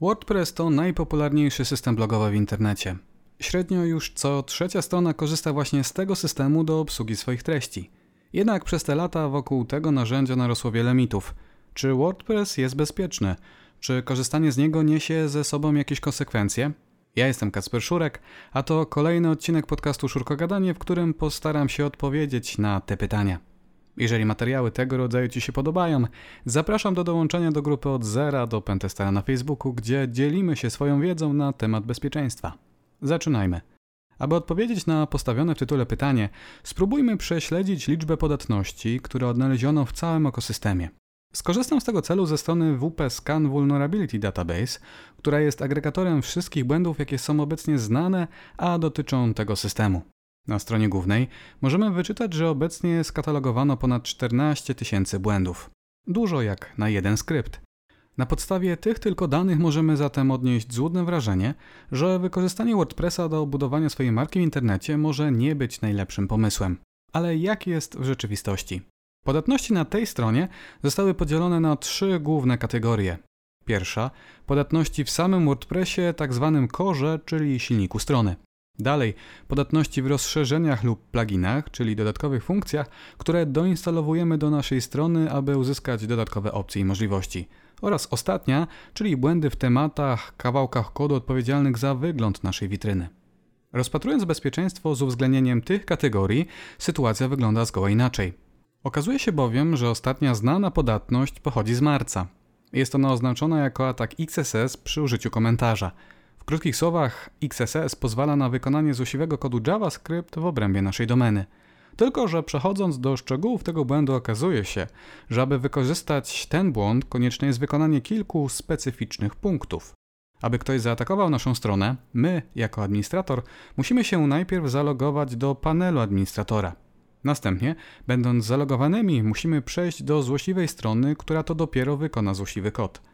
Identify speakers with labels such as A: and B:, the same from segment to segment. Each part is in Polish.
A: WordPress to najpopularniejszy system blogowy w internecie. Średnio już co trzecia strona korzysta właśnie z tego systemu do obsługi swoich treści. Jednak przez te lata wokół tego narzędzia narosło wiele mitów. Czy WordPress jest bezpieczny? Czy korzystanie z niego niesie ze sobą jakieś konsekwencje? Ja jestem Kacper Szurek, a to kolejny odcinek podcastu Szurkogadanie, w którym postaram się odpowiedzieć na te pytania. Jeżeli materiały tego rodzaju Ci się podobają, zapraszam do dołączenia do grupy od zera do Pentestera na Facebooku, gdzie dzielimy się swoją wiedzą na temat bezpieczeństwa. Zaczynajmy. Aby odpowiedzieć na postawione w tytule pytanie, spróbujmy prześledzić liczbę podatności, które odnaleziono w całym ekosystemie. Skorzystam z tego celu ze strony WP Scan Vulnerability Database, która jest agregatorem wszystkich błędów, jakie są obecnie znane, a dotyczą tego systemu. Na stronie głównej możemy wyczytać, że obecnie skatalogowano ponad 14 tysięcy błędów. Dużo jak na jeden skrypt. Na podstawie tych tylko danych możemy zatem odnieść złudne wrażenie, że wykorzystanie WordPressa do budowania swojej marki w internecie może nie być najlepszym pomysłem. Ale jak jest w rzeczywistości? Podatności na tej stronie zostały podzielone na trzy główne kategorie. Pierwsza podatności w samym WordPressie, tak zwanym core, czyli silniku strony. Dalej, podatności w rozszerzeniach lub pluginach, czyli dodatkowych funkcjach, które doinstalowujemy do naszej strony, aby uzyskać dodatkowe opcje i możliwości. Oraz ostatnia, czyli błędy w tematach, kawałkach kodu odpowiedzialnych za wygląd naszej witryny. Rozpatrując bezpieczeństwo z uwzględnieniem tych kategorii, sytuacja wygląda zgoła inaczej. Okazuje się bowiem, że ostatnia znana podatność pochodzi z marca. Jest ona oznaczona jako atak XSS przy użyciu komentarza – krótkich słowach, XSS pozwala na wykonanie złośliwego kodu JavaScript w obrębie naszej domeny. Tylko, że przechodząc do szczegółów tego błędu okazuje się, że aby wykorzystać ten błąd konieczne jest wykonanie kilku specyficznych punktów. Aby ktoś zaatakował naszą stronę, my, jako administrator, musimy się najpierw zalogować do panelu administratora. Następnie, będąc zalogowanymi, musimy przejść do złośliwej strony, która to dopiero wykona złośliwy kod.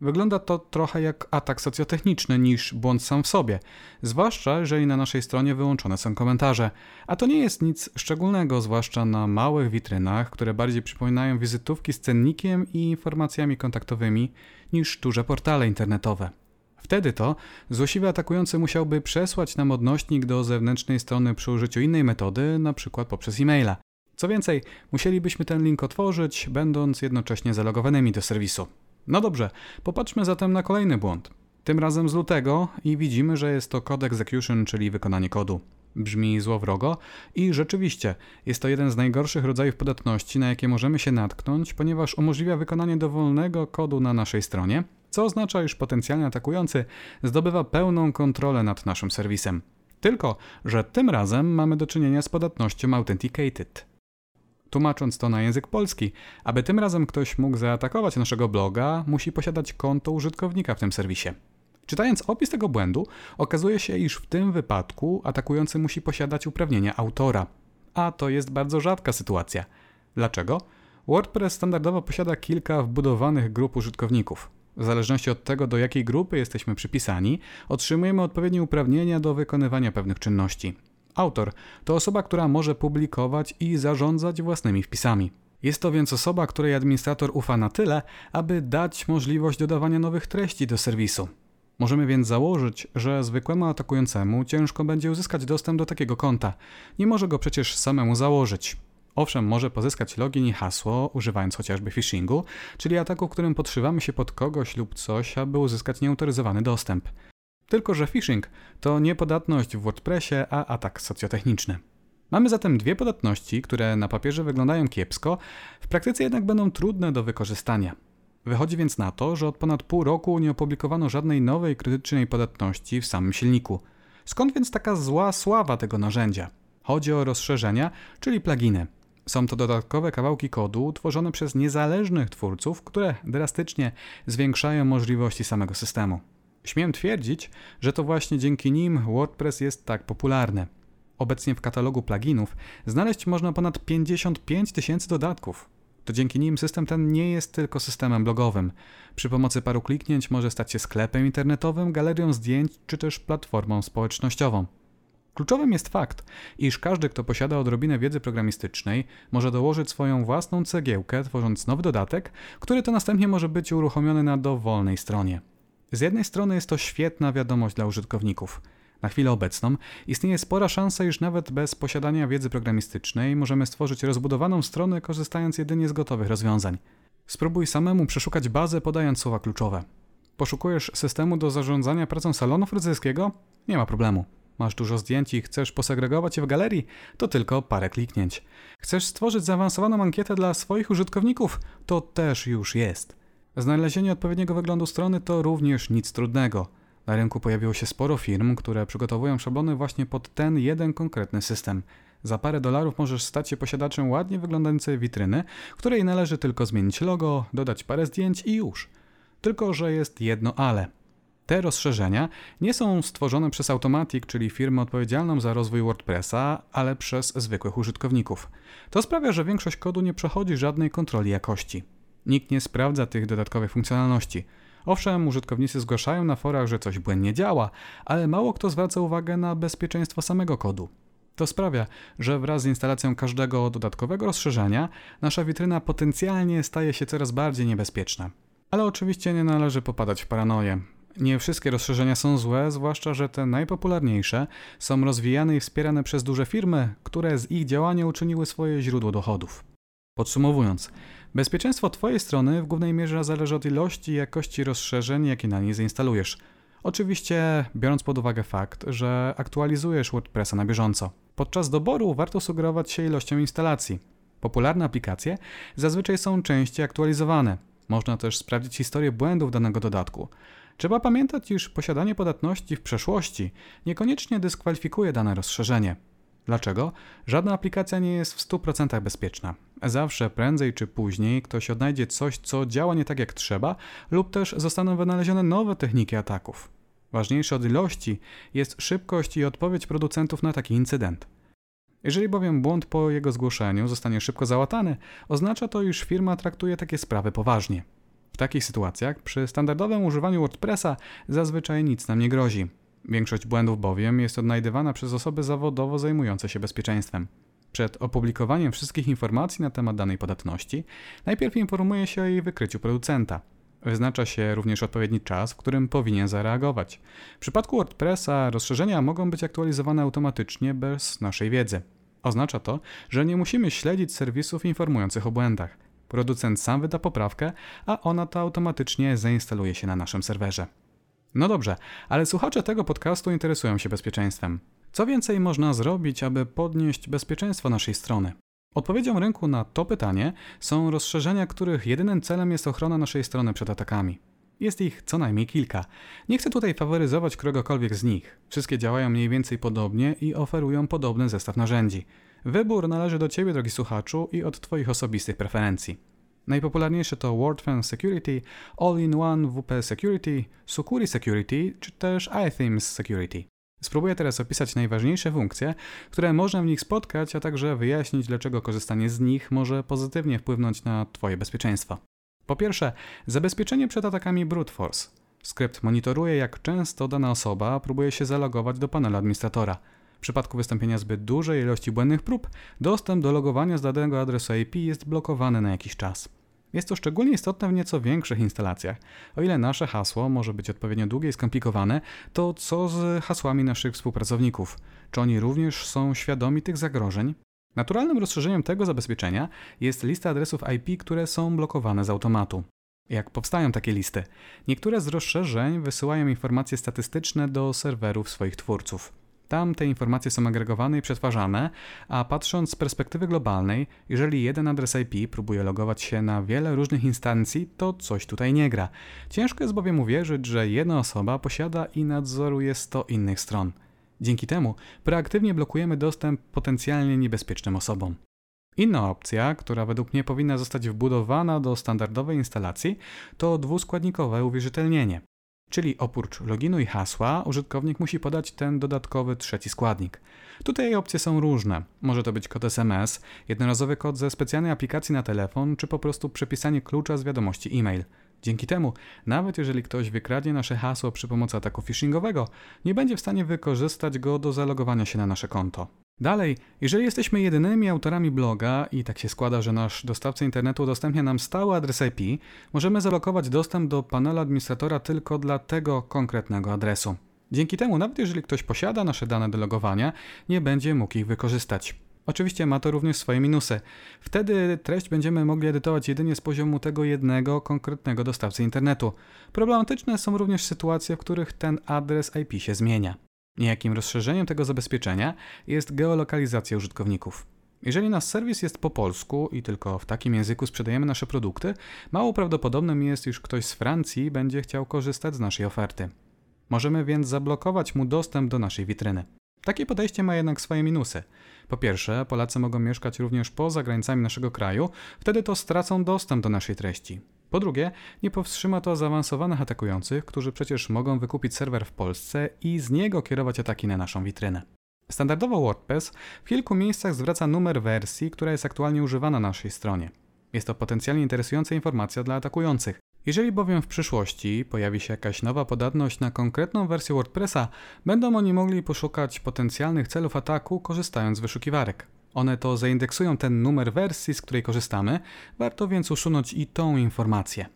A: Wygląda to trochę jak atak socjotechniczny niż błąd sam w sobie, zwłaszcza jeżeli na naszej stronie wyłączone są komentarze. A to nie jest nic szczególnego, zwłaszcza na małych witrynach, które bardziej przypominają wizytówki z cennikiem i informacjami kontaktowymi niż duże portale internetowe. Wtedy to złośliwy atakujący musiałby przesłać nam odnośnik do zewnętrznej strony przy użyciu innej metody, np. poprzez e-maila. Co więcej, musielibyśmy ten link otworzyć, będąc jednocześnie zalogowanymi do serwisu. No dobrze, popatrzmy zatem na kolejny błąd. Tym razem z lutego i widzimy, że jest to code execution, czyli wykonanie kodu. Brzmi złowrogo i rzeczywiście jest to jeden z najgorszych rodzajów podatności, na jakie możemy się natknąć, ponieważ umożliwia wykonanie dowolnego kodu na naszej stronie, co oznacza, iż potencjalnie atakujący zdobywa pełną kontrolę nad naszym serwisem. Tylko, że tym razem mamy do czynienia z podatnością Authenticated. Tłumacząc to na język polski, aby tym razem ktoś mógł zaatakować naszego bloga, musi posiadać konto użytkownika w tym serwisie. Czytając opis tego błędu, okazuje się, iż w tym wypadku atakujący musi posiadać uprawnienia autora. A to jest bardzo rzadka sytuacja. Dlaczego? WordPress standardowo posiada kilka wbudowanych grup użytkowników. W zależności od tego, do jakiej grupy jesteśmy przypisani, otrzymujemy odpowiednie uprawnienia do wykonywania pewnych czynności. Autor to osoba, która może publikować i zarządzać własnymi wpisami. Jest to więc osoba, której administrator ufa na tyle, aby dać możliwość dodawania nowych treści do serwisu. Możemy więc założyć, że zwykłemu atakującemu ciężko będzie uzyskać dostęp do takiego konta. Nie może go przecież samemu założyć. Owszem, może pozyskać login i hasło, używając chociażby phishingu, czyli ataku, którym podszywamy się pod kogoś lub coś, aby uzyskać nieautoryzowany dostęp. Tylko, że phishing to nie podatność w WordPressie, a atak socjotechniczny. Mamy zatem dwie podatności, które na papierze wyglądają kiepsko, w praktyce jednak będą trudne do wykorzystania. Wychodzi więc na to, że od ponad pół roku nie opublikowano żadnej nowej krytycznej podatności w samym silniku. Skąd więc taka zła sława tego narzędzia? Chodzi o rozszerzenia, czyli pluginy. Są to dodatkowe kawałki kodu tworzone przez niezależnych twórców, które drastycznie zwiększają możliwości samego systemu. Śmiem twierdzić, że to właśnie dzięki nim WordPress jest tak popularny. Obecnie w katalogu pluginów znaleźć można ponad 55 tysięcy dodatków. To dzięki nim system ten nie jest tylko systemem blogowym. Przy pomocy paru kliknięć może stać się sklepem internetowym, galerią zdjęć czy też platformą społecznościową. Kluczowym jest fakt, iż każdy, kto posiada odrobinę wiedzy programistycznej, może dołożyć swoją własną cegiełkę, tworząc nowy dodatek, który to następnie może być uruchomiony na dowolnej stronie. Z jednej strony jest to świetna wiadomość dla użytkowników. Na chwilę obecną istnieje spora szansa, iż nawet bez posiadania wiedzy programistycznej możemy stworzyć rozbudowaną stronę korzystając jedynie z gotowych rozwiązań. Spróbuj samemu przeszukać bazę podając słowa kluczowe. Poszukujesz systemu do zarządzania pracą salonu fryzjerskiego? Nie ma problemu. Masz dużo zdjęć i chcesz posegregować je w galerii? To tylko parę kliknięć. Chcesz stworzyć zaawansowaną ankietę dla swoich użytkowników? To też już jest. Znalezienie odpowiedniego wyglądu strony to również nic trudnego. Na rynku pojawiło się sporo firm, które przygotowują szablony właśnie pod ten jeden konkretny system. Za parę dolarów możesz stać się posiadaczem ładnie wyglądającej witryny, której należy tylko zmienić logo, dodać parę zdjęć i już. Tylko, że jest jedno ale. Te rozszerzenia nie są stworzone przez Automatic, czyli firmę odpowiedzialną za rozwój WordPressa, ale przez zwykłych użytkowników. To sprawia, że większość kodu nie przechodzi żadnej kontroli jakości. Nikt nie sprawdza tych dodatkowych funkcjonalności. Owszem, użytkownicy zgłaszają na forach, że coś błędnie działa, ale mało kto zwraca uwagę na bezpieczeństwo samego kodu. To sprawia, że wraz z instalacją każdego dodatkowego rozszerzenia nasza witryna potencjalnie staje się coraz bardziej niebezpieczna. Ale oczywiście nie należy popadać w paranoję. Nie wszystkie rozszerzenia są złe, zwłaszcza, że te najpopularniejsze są rozwijane i wspierane przez duże firmy, które z ich działania uczyniły swoje źródło dochodów. Podsumowując, bezpieczeństwo Twojej strony w głównej mierze zależy od ilości i jakości rozszerzeń, jakie na niej zainstalujesz. Oczywiście biorąc pod uwagę fakt, że aktualizujesz WordPressa na bieżąco. Podczas doboru warto sugerować się ilością instalacji. Popularne aplikacje zazwyczaj są częściej aktualizowane. Można też sprawdzić historię błędów danego dodatku. Trzeba pamiętać, iż posiadanie podatności w przeszłości niekoniecznie dyskwalifikuje dane rozszerzenie. Dlaczego? Żadna aplikacja nie jest w 100% bezpieczna. Zawsze prędzej czy później ktoś odnajdzie coś, co działa nie tak jak trzeba, lub też zostaną wynalezione nowe techniki ataków. Ważniejsze od ilości jest szybkość i odpowiedź producentów na taki incydent. Jeżeli bowiem błąd po jego zgłoszeniu zostanie szybko załatany, oznacza to, iż firma traktuje takie sprawy poważnie. W takich sytuacjach przy standardowym używaniu WordPressa zazwyczaj nic nam nie grozi. Większość błędów bowiem jest odnajdywana przez osoby zawodowo zajmujące się bezpieczeństwem. Przed opublikowaniem wszystkich informacji na temat danej podatności, najpierw informuje się o jej wykryciu producenta. Wyznacza się również odpowiedni czas, w którym powinien zareagować. W przypadku WordPressa rozszerzenia mogą być aktualizowane automatycznie bez naszej wiedzy. Oznacza to, że nie musimy śledzić serwisów informujących o błędach. Producent sam wyda poprawkę, a ona to automatycznie zainstaluje się na naszym serwerze. No dobrze, ale słuchacze tego podcastu interesują się bezpieczeństwem. Co więcej można zrobić, aby podnieść bezpieczeństwo naszej strony? Odpowiedzią rynku na to pytanie są rozszerzenia, których jedynym celem jest ochrona naszej strony przed atakami. Jest ich co najmniej kilka. Nie chcę tutaj faworyzować któregokolwiek z nich. Wszystkie działają mniej więcej podobnie i oferują podobny zestaw narzędzi. Wybór należy do Ciebie, drogi słuchaczu, i od Twoich osobistych preferencji. Najpopularniejsze to WordFence Security, All-in-One WP Security, Sucuri Security czy też iThemes Security. Spróbuję teraz opisać najważniejsze funkcje, które można w nich spotkać, a także wyjaśnić, dlaczego korzystanie z nich może pozytywnie wpłynąć na Twoje bezpieczeństwo. Po pierwsze, zabezpieczenie przed atakami brute force. Skrypt monitoruje, jak często dana osoba próbuje się zalogować do panelu administratora. W przypadku wystąpienia zbyt dużej ilości błędnych prób, dostęp do logowania z danego adresu IP jest blokowany na jakiś czas. Jest to szczególnie istotne w nieco większych instalacjach. O ile nasze hasło może być odpowiednio długie i skomplikowane, to co z hasłami naszych współpracowników? Czy oni również są świadomi tych zagrożeń? Naturalnym rozszerzeniem tego zabezpieczenia jest lista adresów IP, które są blokowane z automatu. Jak powstają takie listy? Niektóre z rozszerzeń wysyłają informacje statystyczne do serwerów swoich twórców. Tam te informacje są agregowane i przetwarzane, a patrząc z perspektywy globalnej, jeżeli jeden adres IP próbuje logować się na wiele różnych instancji, to coś tutaj nie gra. Ciężko jest bowiem uwierzyć, że jedna osoba posiada i nadzoruje 100 innych stron. Dzięki temu proaktywnie blokujemy dostęp potencjalnie niebezpiecznym osobom. Inna opcja, która według mnie powinna zostać wbudowana do standardowej instalacji, to dwuskładnikowe uwierzytelnienie. Czyli oprócz loginu i hasła, użytkownik musi podać ten dodatkowy trzeci składnik. Tutaj opcje są różne. Może to być kod SMS, jednorazowy kod ze specjalnej aplikacji na telefon, czy po prostu przepisanie klucza z wiadomości e-mail. Dzięki temu, nawet jeżeli ktoś wykradnie nasze hasło przy pomocy ataku phishingowego, nie będzie w stanie wykorzystać go do zalogowania się na nasze konto. Dalej, jeżeli jesteśmy jedynymi autorami bloga i tak się składa, że nasz dostawca internetu udostępnia nam stały adres IP, możemy zablokować dostęp do panelu administratora tylko dla tego konkretnego adresu. Dzięki temu, nawet jeżeli ktoś posiada nasze dane do logowania, nie będzie mógł ich wykorzystać. Oczywiście ma to również swoje minusy. Wtedy treść będziemy mogli edytować jedynie z poziomu tego jednego konkretnego dostawcy internetu. Problematyczne są również sytuacje, w których ten adres IP się zmienia. Niejakim rozszerzeniem tego zabezpieczenia jest geolokalizacja użytkowników. Jeżeli nasz serwis jest po polsku i tylko w takim języku sprzedajemy nasze produkty, mało prawdopodobnym jest, iż ktoś z Francji będzie chciał korzystać z naszej oferty. Możemy więc zablokować mu dostęp do naszej witryny. Takie podejście ma jednak swoje minusy. Po pierwsze, Polacy mogą mieszkać również poza granicami naszego kraju, wtedy to stracą dostęp do naszej treści. Po drugie, nie powstrzyma to zaawansowanych atakujących, którzy przecież mogą wykupić serwer w Polsce i z niego kierować ataki na naszą witrynę. Standardowo WordPress w kilku miejscach zwraca numer wersji, która jest aktualnie używana na naszej stronie. Jest to potencjalnie interesująca informacja dla atakujących. Jeżeli bowiem w przyszłości pojawi się jakaś nowa podatność na konkretną wersję WordPressa, będą oni mogli poszukać potencjalnych celów ataku korzystając z wyszukiwarek. One to zaindeksują ten numer wersji, z której korzystamy, warto więc usunąć i tą informację.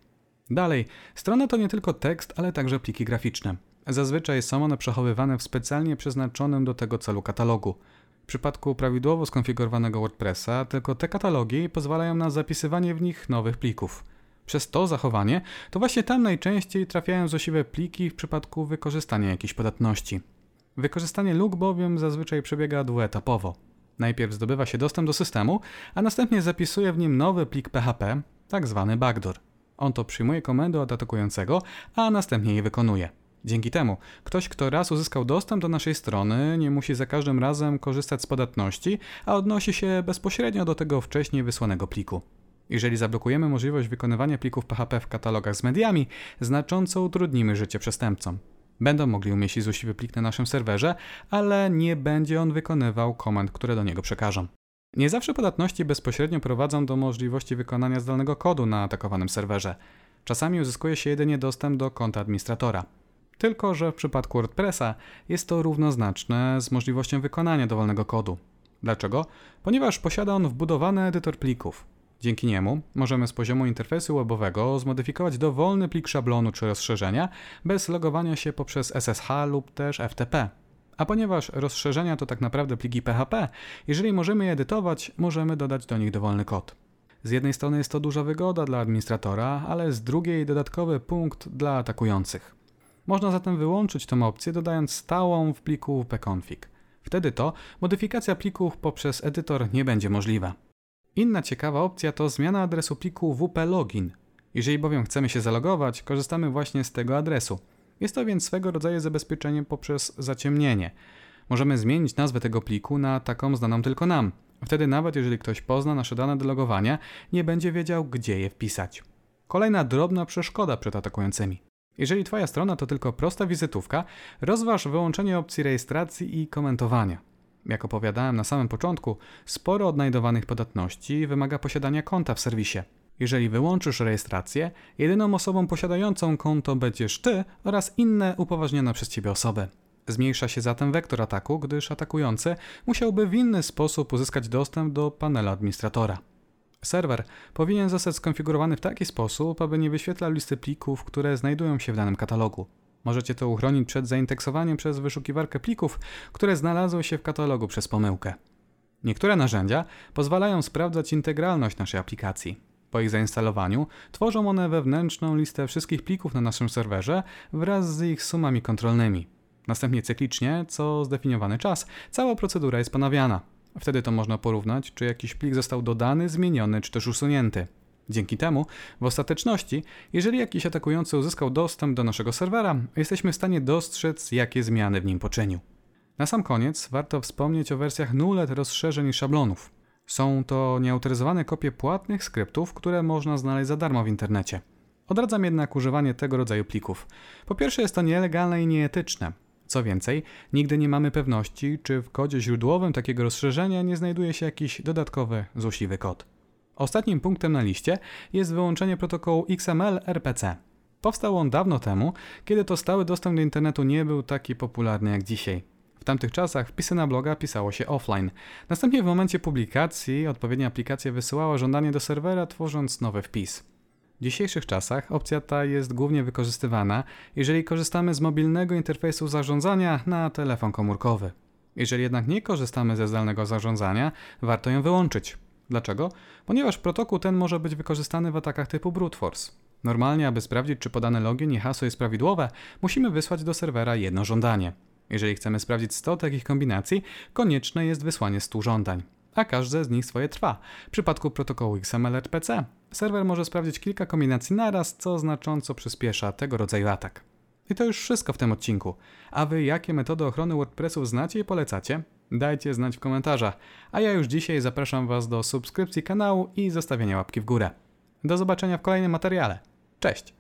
A: Dalej, strona to nie tylko tekst, ale także pliki graficzne. Zazwyczaj są one przechowywane w specjalnie przeznaczonym do tego celu katalogu. W przypadku prawidłowo skonfigurowanego WordPressa, tylko te katalogi pozwalają na zapisywanie w nich nowych plików. Przez to zachowanie, to właśnie tam najczęściej trafiają złośliwe pliki w przypadku wykorzystania jakiejś podatności. Wykorzystanie luk bowiem zazwyczaj przebiega dwuetapowo. Najpierw zdobywa się dostęp do systemu, a następnie zapisuje w nim nowy plik PHP, tak zwany backdoor. On to przyjmuje komendę od atakującego, a następnie je wykonuje. Dzięki temu ktoś, kto raz uzyskał dostęp do naszej strony, nie musi za każdym razem korzystać z podatności, a odnosi się bezpośrednio do tego wcześniej wysłanego pliku. Jeżeli zablokujemy możliwość wykonywania plików PHP w katalogach z mediami, znacząco utrudnimy życie przestępcom. Będą mogli umieścić złośliwy plik na naszym serwerze, ale nie będzie on wykonywał komend, które do niego przekażą. Nie zawsze podatności bezpośrednio prowadzą do możliwości wykonania zdalnego kodu na atakowanym serwerze. Czasami uzyskuje się jedynie dostęp do konta administratora. Tylko, że w przypadku WordPressa jest to równoznaczne z możliwością wykonania dowolnego kodu. Dlaczego? Ponieważ posiada on wbudowany edytor plików. Dzięki niemu możemy z poziomu interfejsu webowego zmodyfikować dowolny plik szablonu czy rozszerzenia bez logowania się poprzez SSH lub też FTP. A ponieważ rozszerzenia to tak naprawdę pliki PHP, jeżeli możemy je edytować, możemy dodać do nich dowolny kod. Z jednej strony jest to duża wygoda dla administratora, ale z drugiej dodatkowy punkt dla atakujących. Można zatem wyłączyć tę opcję dodając stałą w pliku wp-config. Wtedy to modyfikacja plików poprzez edytor nie będzie możliwa. Inna ciekawa opcja to zmiana adresu pliku wp-login. Jeżeli bowiem chcemy się zalogować, korzystamy właśnie z tego adresu. Jest to więc swego rodzaju zabezpieczenie poprzez zaciemnienie. Możemy zmienić nazwę tego pliku na taką znaną tylko nam. Wtedy nawet jeżeli ktoś pozna nasze dane do logowania, nie będzie wiedział, gdzie je wpisać. Kolejna drobna przeszkoda przed atakującymi. Jeżeli Twoja strona to tylko prosta wizytówka, rozważ wyłączenie opcji rejestracji i komentowania. Jak opowiadałem na samym początku, sporo odnajdowanych podatności wymaga posiadania konta w serwisie. Jeżeli wyłączysz rejestrację, jedyną osobą posiadającą konto będziesz ty oraz inne upoważnione przez ciebie osoby. Zmniejsza się zatem wektor ataku, gdyż atakujący musiałby w inny sposób uzyskać dostęp do panelu administratora. Serwer powinien zostać skonfigurowany w taki sposób, aby nie wyświetlał listy plików, które znajdują się w danym katalogu. Możecie to uchronić przed zaindeksowaniem przez wyszukiwarkę plików, które znalazły się w katalogu przez pomyłkę. Niektóre narzędzia pozwalają sprawdzać integralność naszej aplikacji. Po ich zainstalowaniu tworzą one wewnętrzną listę wszystkich plików na naszym serwerze wraz z ich sumami kontrolnymi. Następnie cyklicznie, co zdefiniowany czas, cała procedura jest ponawiana. Wtedy to można porównać, czy jakiś plik został dodany, zmieniony, czy też usunięty. Dzięki temu, w ostateczności, jeżeli jakiś atakujący uzyskał dostęp do naszego serwera, jesteśmy w stanie dostrzec, jakie zmiany w nim poczynił. Na sam koniec warto wspomnieć o wersjach nulet rozszerzeń i szablonów. Są to nieautoryzowane kopie płatnych skryptów, które można znaleźć za darmo w internecie. Odradzam jednak używanie tego rodzaju plików. Po pierwsze jest to nielegalne i nieetyczne. Co więcej, nigdy nie mamy pewności, czy w kodzie źródłowym takiego rozszerzenia nie znajduje się jakiś dodatkowy, złośliwy kod. Ostatnim punktem na liście jest wyłączenie protokołu XML-RPC. Powstał on dawno temu, kiedy to stały dostęp do internetu nie był taki popularny jak dzisiaj. W tamtych czasach wpisy na bloga pisało się offline. Następnie w momencie publikacji odpowiednia aplikacja wysyłała żądanie do serwera, tworząc nowy wpis. W dzisiejszych czasach opcja ta jest głównie wykorzystywana, jeżeli korzystamy z mobilnego interfejsu zarządzania na telefon komórkowy. Jeżeli jednak nie korzystamy ze zdalnego zarządzania, warto ją wyłączyć. Dlaczego? Ponieważ protokół ten może być wykorzystany w atakach typu brute force. Normalnie, aby sprawdzić, czy podane login i hasło jest prawidłowe, musimy wysłać do serwera jedno żądanie. Jeżeli chcemy sprawdzić 100 takich kombinacji, konieczne jest wysłanie 100 żądań, a każde z nich swoje trwa. W przypadku protokołu XML-RPC serwer może sprawdzić kilka kombinacji naraz, co znacząco przyspiesza tego rodzaju atak. I to już wszystko w tym odcinku. A wy jakie metody ochrony WordPressów znacie i polecacie? Dajcie znać w komentarzach. A ja już dzisiaj zapraszam was do subskrypcji kanału i zostawienia łapki w górę. Do zobaczenia w kolejnym materiale. Cześć!